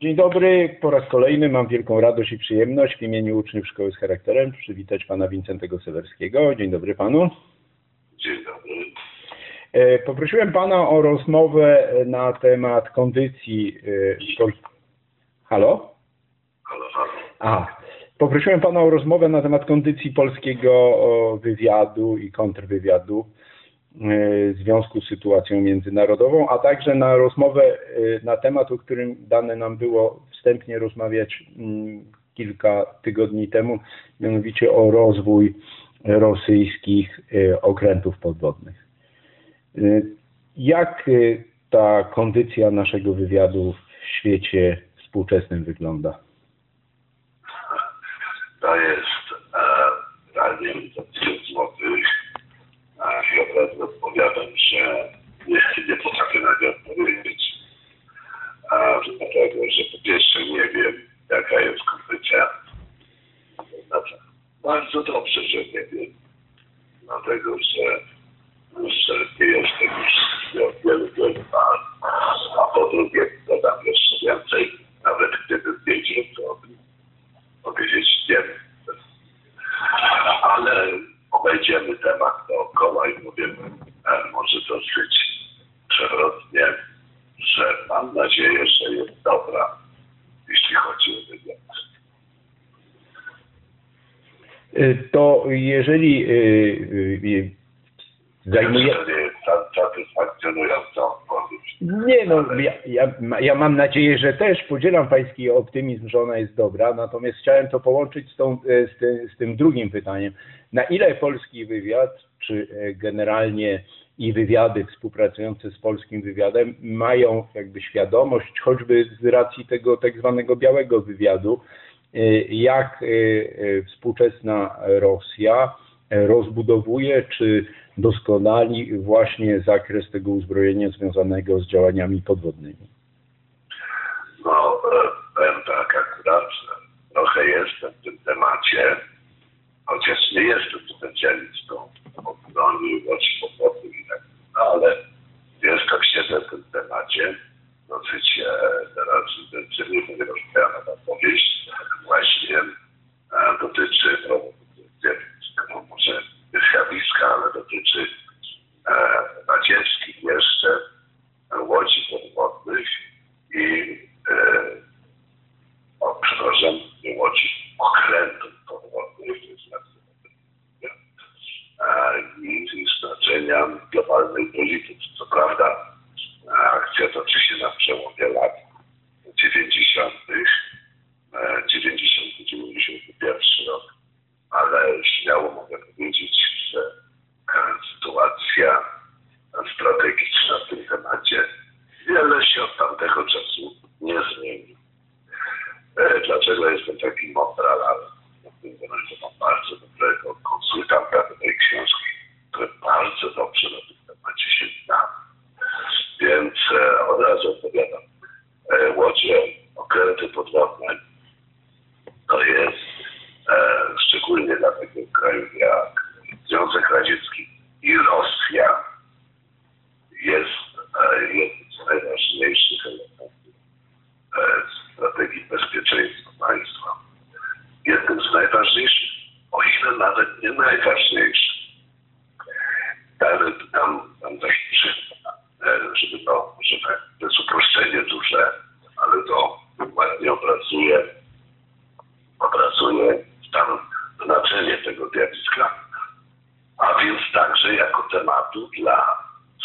Dzień dobry, po raz kolejny mam wielką radość i przyjemność w imieniu uczniów Szkoły z Charakterem przywitać pana Wincentego Sewerskiego. Dzień dobry panu. Dzień dobry. E, Poprosiłem pana o rozmowę na temat kondycji. e. Halo? Halo, halo. A, poprosiłem pana o rozmowę na temat kondycji polskiego wywiadu i kontrwywiadu w związku z sytuacją międzynarodową, a także na rozmowę e, na temat, o którym dane nam było wstępnie rozmawiać mm, kilka tygodni temu, mianowicie o rozwój rosyjskich e, okrętów podwodnych. E, Jak ta kondycja naszego wywiadu w świecie współczesnym wygląda? To jest e, realnie za 1000 złotych. A I od razu odpowiadam, że nie, nie potrafię na nie odpowiedzieć. A, dlatego, że po pierwsze nie wiem, jaka jest kondycja. Znaczy, bardzo dobrze, że nie wiem. Dlatego, że, że nie jestem już od wielu, wielu lat. A po drugie, dodam jeszcze więcej. Nawet gdybym wiedział, to powiedzieć nie. Ale obejdziemy temat dookoła i powiemy e, może dosyć przewrotnie, że mam nadzieję, że jest dobra, jeśli chodzi o wywiad. E, To jeżeli e, zajmuje... To nie jest sa- satysfakcjonująca odpowiedź. Nie no, ja, ja, ja mam nadzieję, że też podzielam pański optymizm, że ona jest dobra, natomiast chciałem to połączyć z, tą, z, tym, z tym drugim pytaniem. Na ile polski wywiad, czy generalnie i wywiady współpracujące z polskim wywiadem mają jakby świadomość, choćby z racji tego tak zwanego białego wywiadu, e, jak e, e, współczesna Rosja rozbudowuje czy doskonali właśnie zakres tego uzbrojenia związanego z działaniami podwodnymi. No, e, powiem tak, akurat trochę jestem w tym temacie, chociaż nie jestem specjalistą od broni, łodzi podwodnych i tak, no, ale wiesz, tak siedzę w tym temacie, dosyć e, teraz intensywnie ponieważ moja opowieść właśnie e, dotyczy, no, no, może nie zjawiska, ale dotyczy e, radzieckich jeszcze e, łodzi podwodnych i e, o, przepraszam, nie łodzi, okrętów podwodnych, to jest nazwa, e, i, i znaczenia globalnej polityki. Co prawda e, akcja toczy się na przełomie lat 90., e, 90-91 rok, ale śmiało mogę powiedzieć, że e, sytuacja strategiczna w tym temacie wiele się od tamtego czasu nie zmieni. E, Dlaczego jestem taki modralarz? Dlatego, że mam bardzo dobrego konsultanta do tej książki, który bardzo dobrze na tym temacie się zna. Więc e, od razu odpowiadam. E, Łodzie, okręty podwodne to jest e, kraju jak Związek Radziecki i Rosja jest e, jednym z najważniejszych elementów e, strategii bezpieczeństwa państwa. Jednym z najważniejszych, o ile nawet nie najważniejszy. Ale tam, tam taki przykład, e, żeby to, żeby to jest uproszczenie duże, ale to ładnie obrazuje tam znaczenie tego zjawiska, a więc także jako tematu dla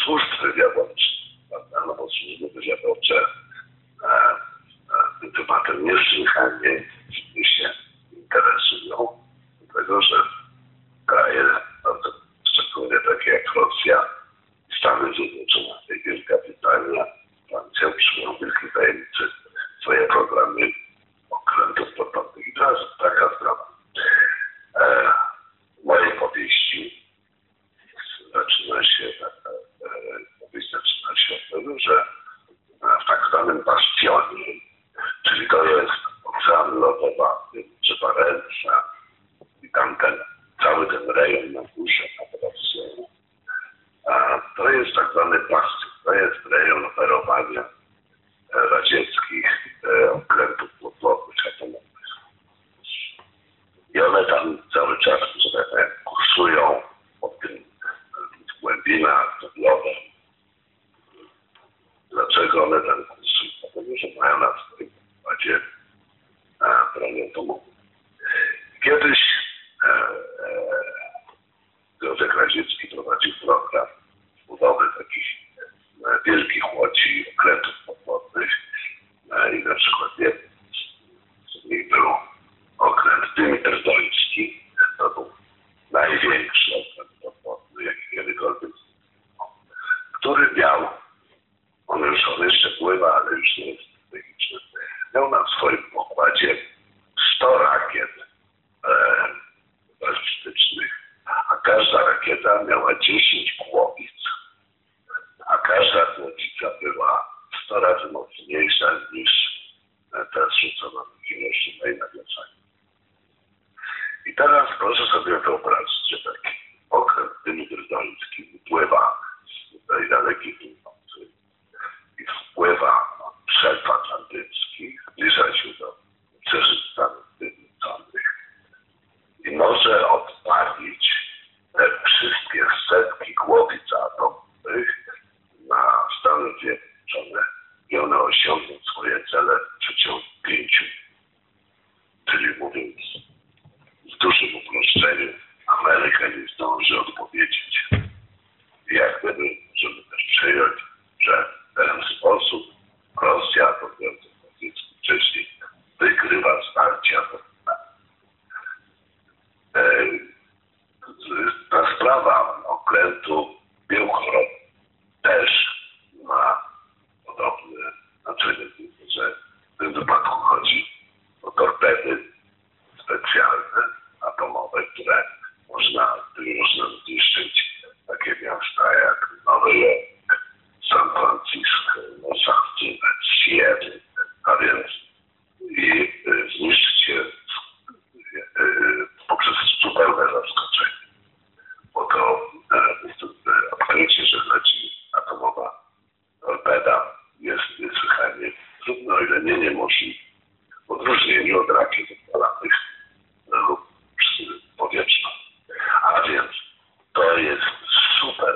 służb wywiadowczych, no bo służby wywiadowcze e, e, tym tematem niesłychanie się interesują, dlatego że Slogan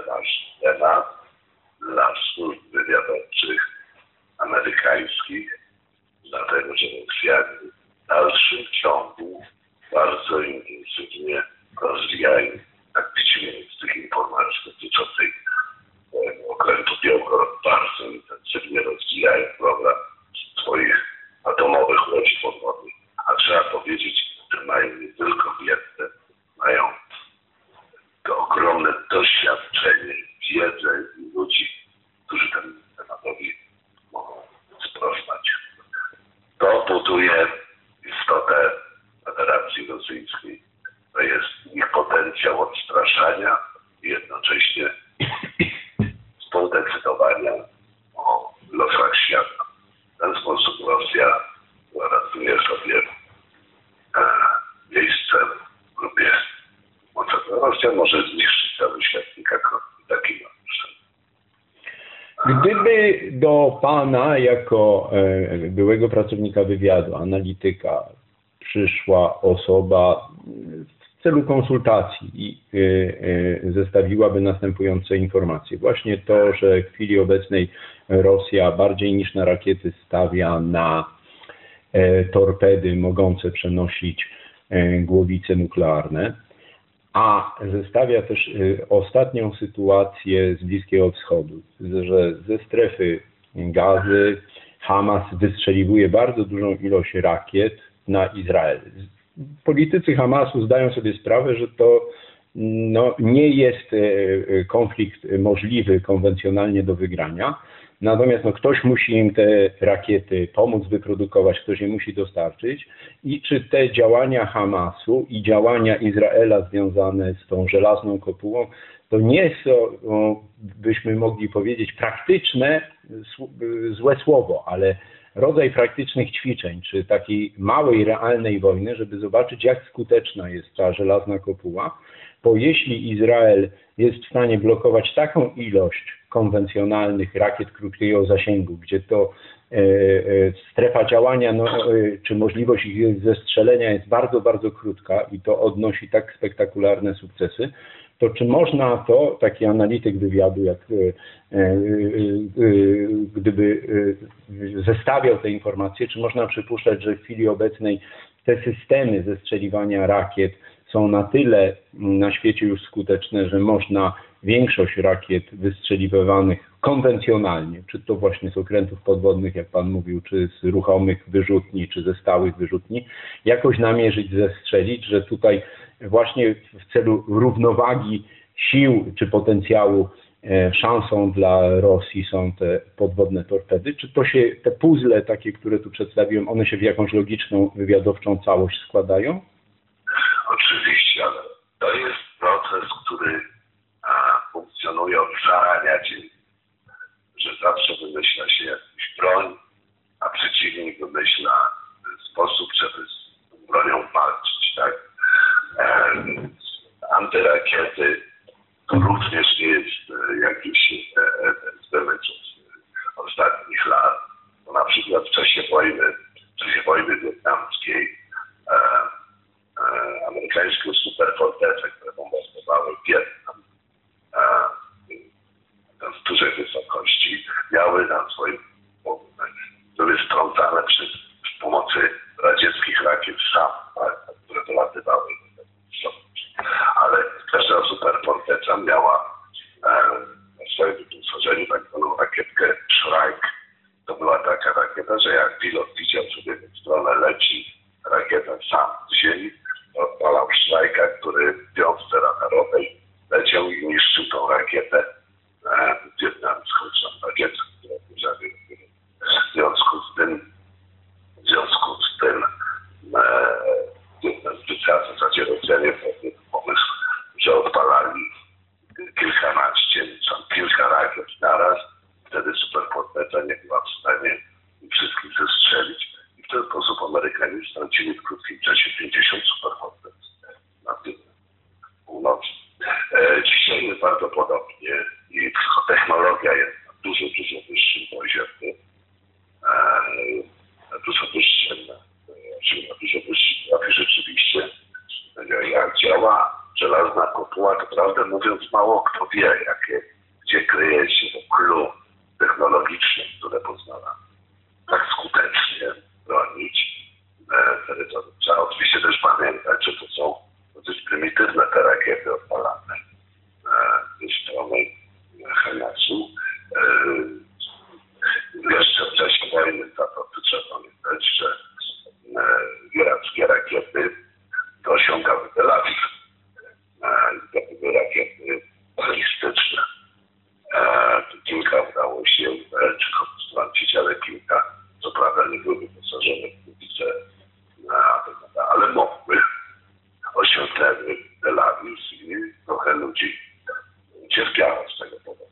ważny temat dla służb wywiadowczych amerykańskich, dlatego że Rosjanie w dalszym ciągu bardzo intensywnie rozwijają, z tych informacji dotyczących e, okrętu Białgorod, bardzo intensywnie rozwijają program swoich atomowych łodzi podwodnych. A trzeba powiedzieć, że mają nie tylko wiedzę, mają to ogromne doświadczenie, wiedzę ludzi, którzy temu tematowi mogą sprostać. To buduje istotę Federacji Rosyjskiej. To jest ich potencjał odstraszania i jednocześnie współdecydowania o losach świata. W ten sposób Rosja gwarantuje sobie e, miejsce w grupie Rosja może zniszczyć cały świat, nikako taki ma cel. Gdyby do Pana jako e, byłego pracownika wywiadu, analityka przyszła osoba w celu konsultacji i e, e, zestawiłaby następujące informacje. Właśnie to, że w chwili obecnej Rosja bardziej niż na rakiety stawia na torpedy mogące przenosić głowice nuklearne, a zestawia też y, ostatnią sytuację z Bliskiego Wschodu, że ze strefy gazy Hamas wystrzeliwuje bardzo dużą ilość rakiet na Izrael. Politycy Hamasu zdają sobie sprawę, że to no, nie jest e, e, konflikt możliwy konwencjonalnie do wygrania. Natomiast no, ktoś musi im te rakiety pomóc wyprodukować, ktoś je musi dostarczyć. I czy te działania Hamasu i działania Izraela związane z tą żelazną kopułą, to nie są, byśmy mogli powiedzieć, praktyczne, złe słowo, ale rodzaj praktycznych ćwiczeń, czy takiej małej, realnej wojny, żeby zobaczyć, jak skuteczna jest ta żelazna kopuła, bo jeśli Izrael jest w stanie blokować taką ilość konwencjonalnych rakiet krótkiego zasięgu, gdzie to e, e, strefa działania, no, e, czy możliwość ich zestrzelenia jest bardzo, bardzo krótka i to odnosi tak spektakularne sukcesy, to czy można to, taki analityk wywiadu, jak gdyby zestawiał te informacje, czy można przypuszczać, że w chwili obecnej te systemy zestrzeliwania rakiet są na tyle na świecie już skuteczne, że można większość rakiet wystrzeliwywanych konwencjonalnie, czy to właśnie z okrętów podwodnych, jak Pan mówił, czy z ruchomych wyrzutni, czy ze stałych wyrzutni, jakoś namierzyć, zestrzelić, że tutaj właśnie w celu równowagi sił czy potencjału e, szansą dla Rosji są te podwodne torpedy? Czy to się, te puzzle takie, które tu przedstawiłem, one się w jakąś logiczną, wywiadowczą całość składają? Oczywiście, ale to jest proces, który a, funkcjonuje od zarania dzień, że zawsze wymyśla się jakąś broń, a przeciwnik wymyśla sposób, żeby z bronią walczyć, tak? E, antyrakiety to również nie jest e, jakiś e, eksperyment z ostatnich lat. Bo na przykład w czasie wojny, w czasie wojny wietnamskiej e, e, amerykańskie superfortece, które bombardowały Wietnam e, z dużej wysokości, miały na swoim były strącane przy, pomocy radzieckich rakiet SAM, tak, które dolatywały. Ale każda superforteca miała e, na swoim wyposażeniu tak zwaną rakietkę Shrike. To była taka rakieta, że jak pilot widział, że w stronę leci rakieta sam z ziemi, odpalał szlajka, który w piątce radarowej leciał i niszczył tą rakietę e, wietnamską, czy rakietę, która. W związku z tym, w związku z tym e, Wietnamczycy, a w zasadzie Rosjanie wpadli pomysł, że odpalali kilkanaście, czy kilka rakiet naraz. Wtedy superforteca nie była w stanie wszystkich zestrzelić w ten sposób Amerykanie stracili w krótkim czasie 50 superfortec na tym północy. E, dzisiaj jest bardzo podobnie i technologia jest na dużo, dużo wyższym poziomie. E, dużo wyższym, e, na dużo wyższym poziomie rzeczywiście. E, jak działa żelazna mówiąc mało kto wie, jakie, gdzie kryje się to clue technologiczne, które pozwala tak skutecznie bronić e, terytorium. Trzeba oczywiście też pamiętać, że to są dosyć prymitywne te rakiety odpalane e, ze strony Hamasu. E, jeszcze w czasie wojny to, to trzeba pamiętać, że irackie rakiety osiągały Tel Awiw. To były rakiety balistyczne. Kilka udało się Izraelczykom strącić, ale kilka co prawda nie były wyposażone w publice, ale mogły. Osiągnęły Tel Awiw i trochę ludzi cierpiało z tego powodu.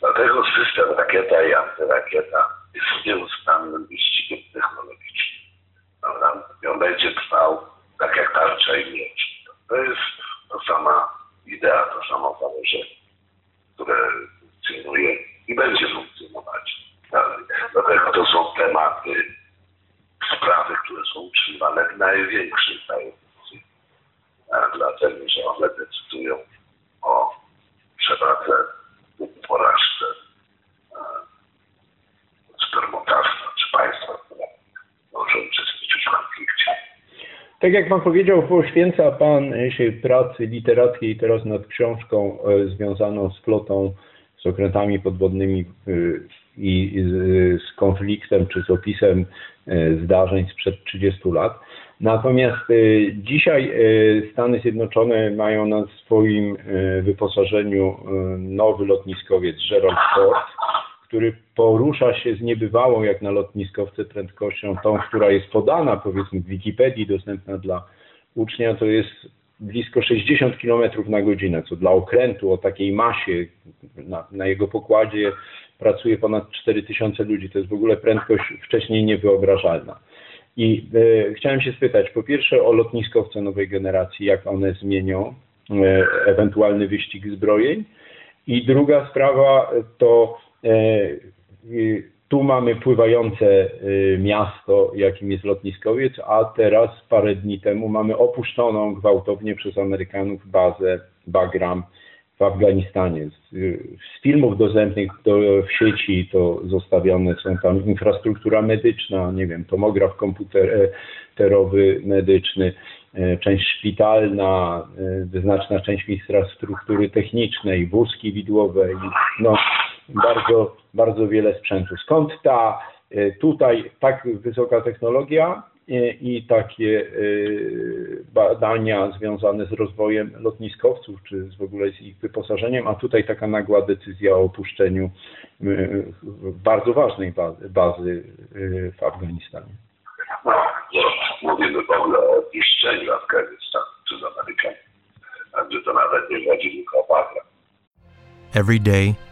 Dlatego system rakieta i antyrakieta jest nieustannym wyścigiem technologicznym. Prawda? I on będzie trwał tak jak tarcza i miecz. To jest ta sama idea, to samo założenie, które funkcjonuje i będzie funkcjonować dalej. Dlatego to są tematy, sprawy, które są utrzymywane w największej tajemnicy. Dlatego, że one decydują o przewadze lub porażce supermocarstwa czy państwa, które może uczestniczyć w konflikcie. Tak jak Pan powiedział, poświęca Pan się pracy literackiej teraz nad książką e, związaną z flotą, z okrętami podwodnymi i z konfliktem czy z opisem e, zdarzeń sprzed 30 lat. Natomiast dzisiaj Stany Zjednoczone mają na swoim wyposażeniu nowy lotniskowiec Gerald Ford, który porusza się z niebywałą jak na lotniskowce prędkością, tą, która jest podana powiedzmy w Wikipedii, dostępna dla ucznia, to jest blisko 60 km na godzinę, co dla okrętu o takiej masie na, na jego pokładzie pracuje ponad 4000 ludzi. To jest w ogóle prędkość wcześniej niewyobrażalna. I e, chciałem się spytać po pierwsze o lotniskowce nowej generacji, jak one zmienią e, ewentualny wyścig zbrojeń. I druga sprawa to e, tu mamy pływające y, miasto, jakim jest lotniskowiec, a teraz parę dni temu mamy opuszczoną gwałtownie przez Amerykanów bazę Bagram w Afganistanie. Z, z filmów dostępnych do, w sieci to zostawione są tam infrastruktura medyczna, nie wiem, tomograf komputerowy medyczny, e, część szpitalna, e, wyznaczna część infrastruktury technicznej, wózki widłowe, no bardzo, bardzo wiele sprzętu. Skąd ta e, tutaj tak wysoka technologia i takie badania związane z rozwojem lotniskowców, czy w ogóle z ich wyposażeniem, a tutaj taka nagła decyzja o opuszczeniu bardzo ważnej bazy, bazy w Afganistanie. Mówimy w ogóle o niszczeniu Afganistanu przez Amerykanów. Także to nawet nie chodzi tylko o. Every day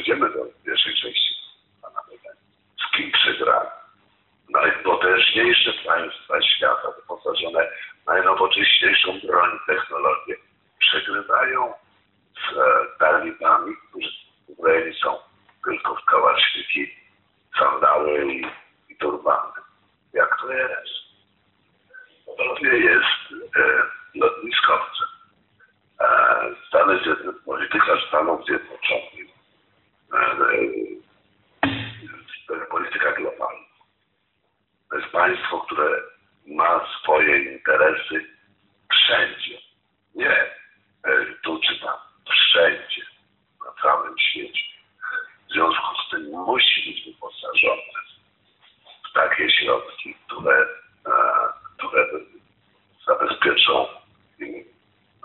przejdziemy do pierwszej części pana kim przegrali? Najpotężniejsze państwa świata wyposażone w najnowocześniejszą broń, technologię przegrywają z e, talibami, którzy uzbrojeni są tylko w kałaszniki, sandały i, i turbany. Jak to jest? Podobnie jest e, lotniskowcem. E, Stany Zjednoczone, polityka Stanów Zjednoczonych, e, e, polityka globalna. To jest państwo, które ma swoje interesy wszędzie. Nie e, tu czy tam, wszędzie, na całym świecie. W związku z tym musi być wyposażone w takie środki, które, e, które zabezpieczą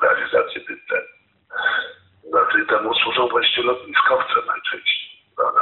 realizację tych celów. Znaczy temu służą właśnie lotniskowce najczęściej. Prawda?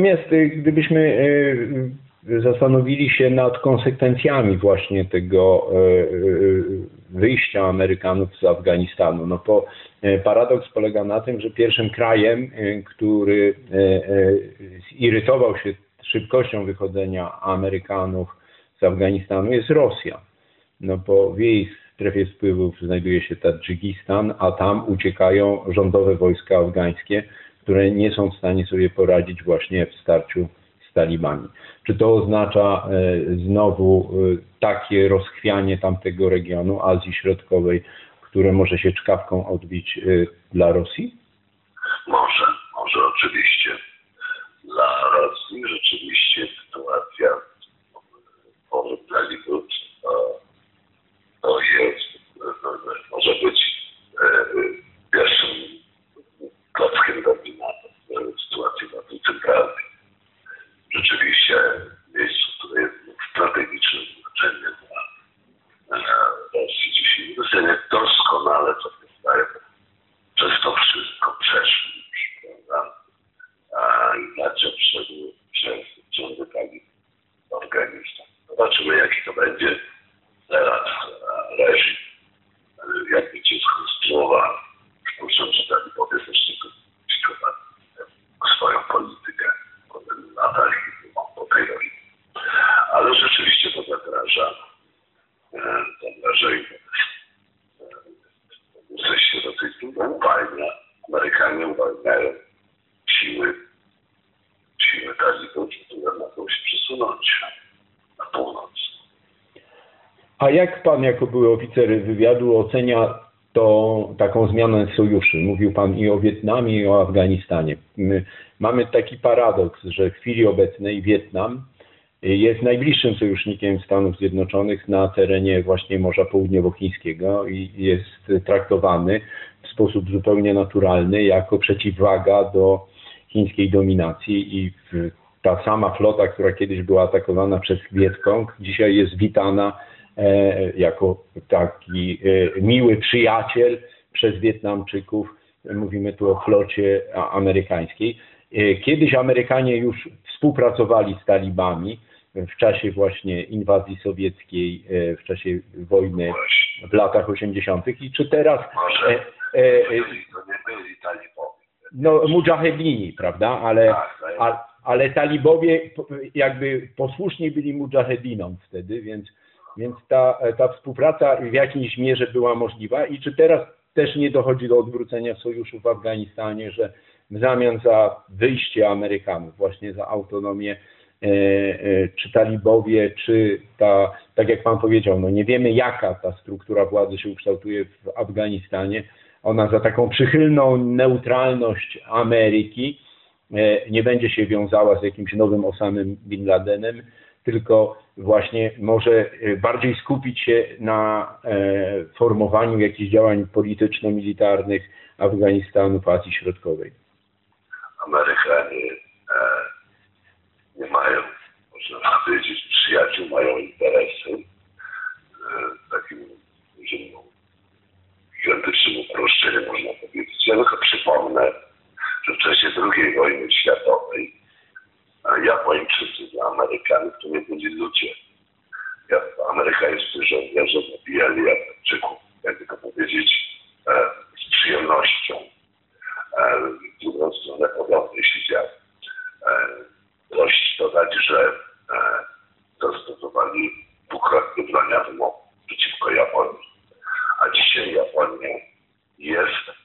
Natomiast y, gdybyśmy y, zastanowili się nad konsekwencjami właśnie tego y, y, wyjścia Amerykanów z Afganistanu, no to y, paradoks polega na tym, że pierwszym krajem, y, który y, y, zirytował się szybkością wychodzenia Amerykanów z Afganistanu jest Rosja. No bo w jej strefie wpływów znajduje się Tadżykistan, a tam uciekają rządowe wojska afgańskie, które nie są w stanie sobie poradzić właśnie w starciu z talibami. Czy to oznacza e, znowu e, takie rozchwianie tamtego regionu Azji Środkowej, które może się czkawką odbić e, dla Rosji? Może, może oczywiście. Dla Rosji rzeczywiście sytuacja po talibów to, jest, może być e, pierwszym klockiem domina w bardzo centralnej. Rzeczywiście miejscu, które jest strategicznym znaczeniem dla e, Rosji dzisiaj. Rosjanie doskonale sobie zdają przez to wszystko przeszli już, prawda? A inaczej wszedł przez rządy talib w Afganistan. Zobaczymy, jaki to będzie teraz e, reżim, e, jak będzie skonstruowany. Przypuszczam, że talibowie też nie kodyfikowali swoją politykę po tych latach i po tej roli. Ale rzeczywiście to zagraża, e, zagraża im jesteście rosyjskim uwalnia. Amerykanie uwalniają siły, siły talibów, które mogą się przesunąć na północ. A jak pan jako były oficer wywiadu ocenia tą taką zmianę sojuszy? Mówił pan i o Wietnamie, i o Afganistanie. My mamy taki paradoks, że w chwili obecnej Wietnam jest najbliższym sojusznikiem Stanów Zjednoczonych na terenie właśnie Morza Południowochińskiego i jest traktowany w sposób zupełnie naturalny jako przeciwwaga do chińskiej dominacji i ta sama flota, która kiedyś była atakowana przez Wietkong, dzisiaj jest witana jako taki e, miły przyjaciel przez Wietnamczyków. Mówimy tu o flocie amerykańskiej. E, Kiedyś Amerykanie już współpracowali z talibami w czasie właśnie inwazji sowieckiej, e, w czasie wojny w latach 80. i czy teraz e, e, to, nie byli talibowie. no mujahedini, prawda, ale, Tak, tak. a, ale talibowie jakby posłuszni byli mujahedinom wtedy, więc, więc ta, ta współpraca w jakiejś mierze była możliwa. I czy teraz też nie dochodzi do odwrócenia sojuszu w Afganistanie, że w zamian za wyjście Amerykanów, właśnie za autonomię, e, e, czy talibowie, czy ta, tak jak pan powiedział, no nie wiemy jaka ta struktura władzy się ukształtuje w Afganistanie, ona za taką przychylną neutralność Ameryki e, nie będzie się wiązała z jakimś nowym Osamem Bin Ladenem, tylko właśnie może e, bardziej skupić się na e, formowaniu jakichś działań polityczno-militarnych Afganistanu w Azji Środkowej. Amerykanie e, nie mają, można powiedzieć, przyjaciół, mają interesy. Takim gigantycznym uproszczeniem można powiedzieć. Ja tylko przypomnę, że w czasie II wojny światowej Japończycy dla Amerykanów to nie byli ludzie. Amerykańscy żołnierze zabijali Japończyków, jakby to powiedzieć, e, z przyjemnością. E, w drugą stronę podobnie się działo. E, dość dodać, że zastosowali dwukrotnie broń atomową przeciwko Japonii. A dzisiaj Japonia jest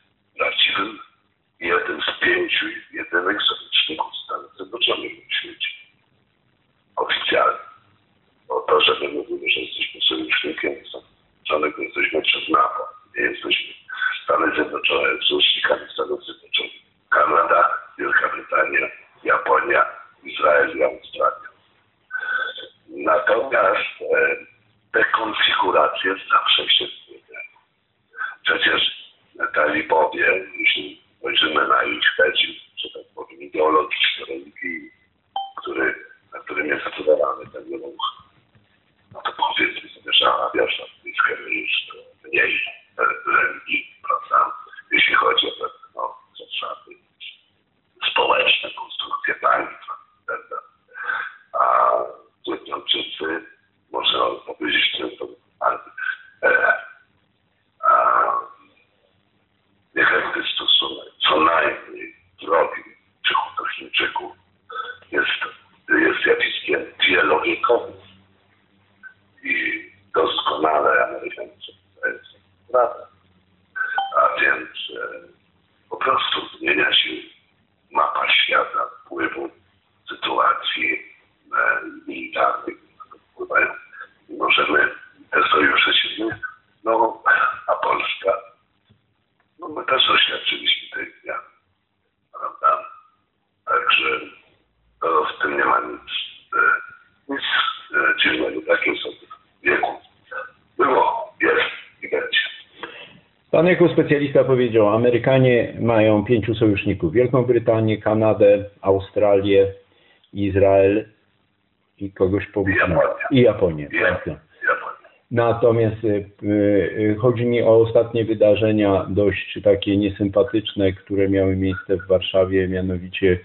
jako specjalista powiedział, Amerykanie mają pięciu sojuszników. Wielką Brytanię, Kanadę, Australię, Izrael i kogoś pomyślałem. Japonię. I Japonię. Ja, tak. Natomiast y, y, chodzi mi o ostatnie wydarzenia dość takie niesympatyczne, które miały miejsce w Warszawie, mianowicie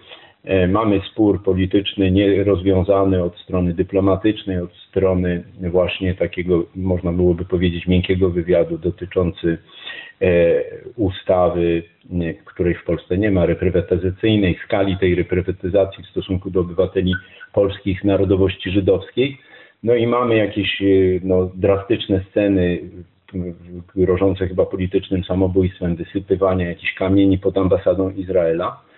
mamy spór polityczny nierozwiązany od strony dyplomatycznej, od strony właśnie takiego, można byłoby powiedzieć, miękkiego wywiadu dotyczący e, ustawy, której w Polsce nie ma, reprywatyzacyjnej, skali tej reprywatyzacji w stosunku do obywateli polskich narodowości żydowskiej. No i mamy jakieś y, no, drastyczne sceny grożące chyba politycznym samobójstwem, wysypywania jakichś kamieni pod ambasadą Izraela.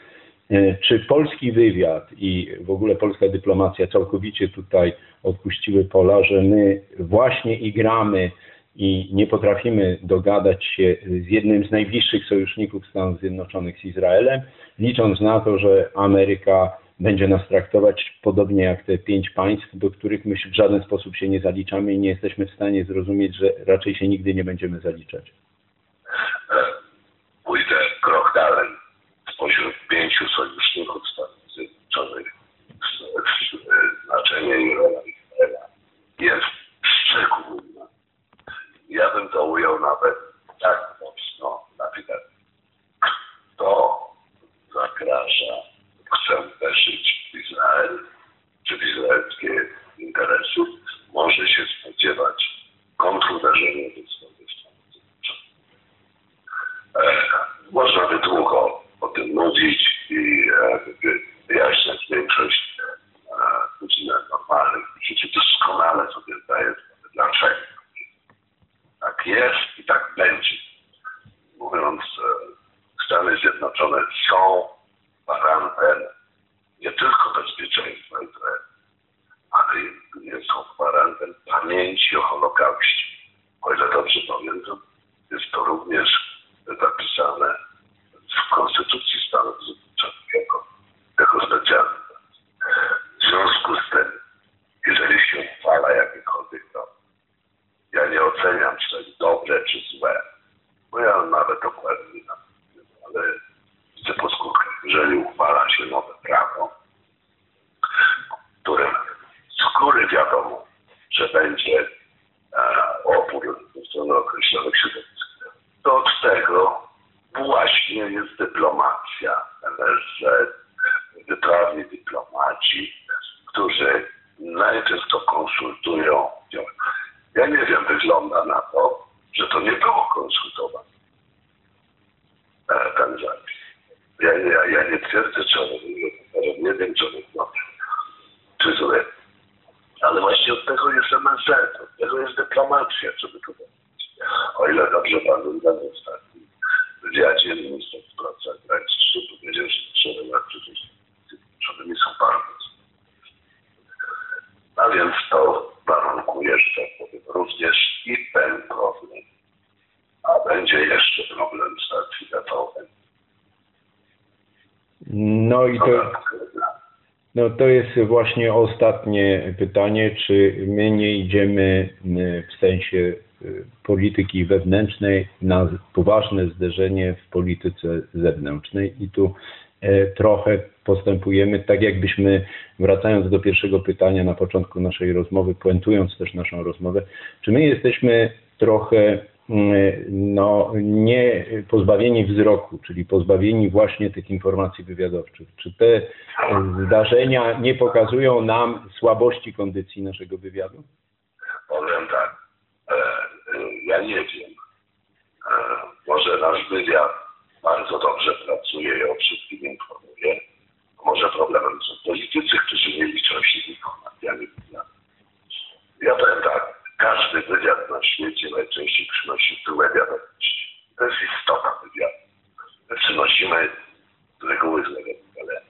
E, Czy polski wywiad i w ogóle polska dyplomacja całkowicie tutaj odpuściły pola, że my właśnie igramy i nie potrafimy dogadać się z jednym z najbliższych sojuszników Stanów Zjednoczonych z Izraelem, licząc na to, że Ameryka będzie nas traktować podobnie jak te pięć państw, do których my w żaden sposób się nie zaliczamy i nie jesteśmy w stanie zrozumieć, że raczej się nigdy nie będziemy zaliczać. To, no to jest właśnie ostatnie pytanie, czy my nie idziemy w sensie y, polityki wewnętrznej na poważne zderzenie w polityce zewnętrznej. I tu e, trochę postępujemy tak jakbyśmy, wracając do pierwszego pytania na początku naszej rozmowy, puentując też naszą rozmowę, czy my jesteśmy trochę no, nie pozbawieni wzroku, czyli pozbawieni właśnie tych informacji wywiadowczych. Czy te zdarzenia nie pokazują nam słabości kondycji naszego wywiadu? Powiem tak, e, ja nie wiem. E, może nasz wywiad bardzo dobrze pracuje i o wszystkim informuje. Może problemem są politycy, którzy nie liczą się z informacjami wywiadu. Ja powiem tak, każdy wywiad na świecie najczęściej przynosi złe wiadomości. To jest istota wywiadu. My przynosimy z reguły złe wiadomości, ale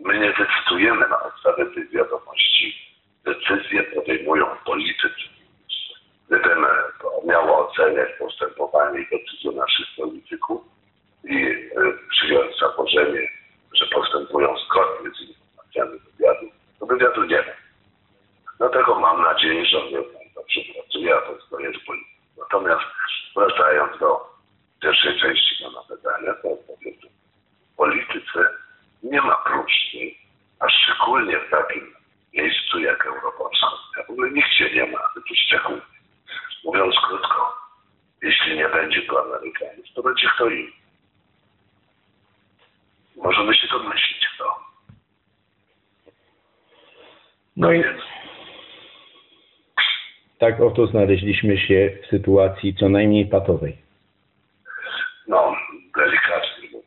my nie decydujemy na podstawie tych wiadomości. Decyzje podejmują politycy. Gdybym miał oceniać postępowanie i decyzje naszych polityków, i y, przyjąć założenie, że postępują zgodnie z informacjami wywiadu, to wywiadu nie ma. Dlatego mam nadzieję, że on nie dobrze pracuje, a to jest koniec polityki. Natomiast wracając do pierwszej części pana pytania, to powiem, że w polityce nie ma próżni, a szczególnie w takim miejscu jak Europolska. W ogóle nikt się nie ma, tu szczególnie. Mówiąc krótko, jeśli nie będzie tu Amerykanów, to będzie kto inny. Możemy się domyślić kto. No i Więc tak oto znaleźliśmy się w sytuacji co najmniej patowej. no, delikatnie mówiąc,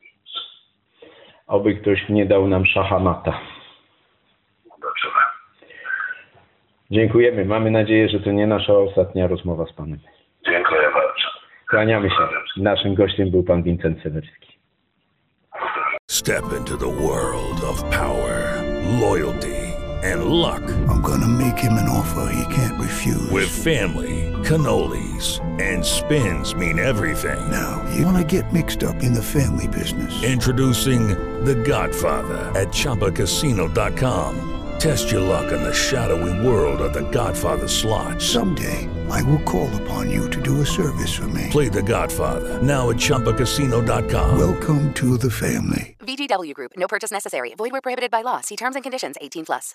Oby ktoś nie dał nam szahamata. zobaczymy. Dziękujemy. Mamy nadzieję, że to nie nasza ostatnia rozmowa z Panem. Dziękuję bardzo. Kłaniamy się. Naszym gościem był Pan Wincent Sewerski. Step into the world of power, loyalty, and luck. I'm gonna make him an offer he can't refuse. With family, cannolis, and spins mean everything. now, you wanna get mixed up in the family business. Introducing The Godfather at ChumbaCasino.com. Test your luck in the shadowy world of The Godfather slot. Someday, I will call upon you to do a service for me. Play The Godfather now at ChumbaCasino.com. Welcome to the family. VGW Group. No purchase necessary. Void where prohibited by law. See terms and conditions. 18 plus.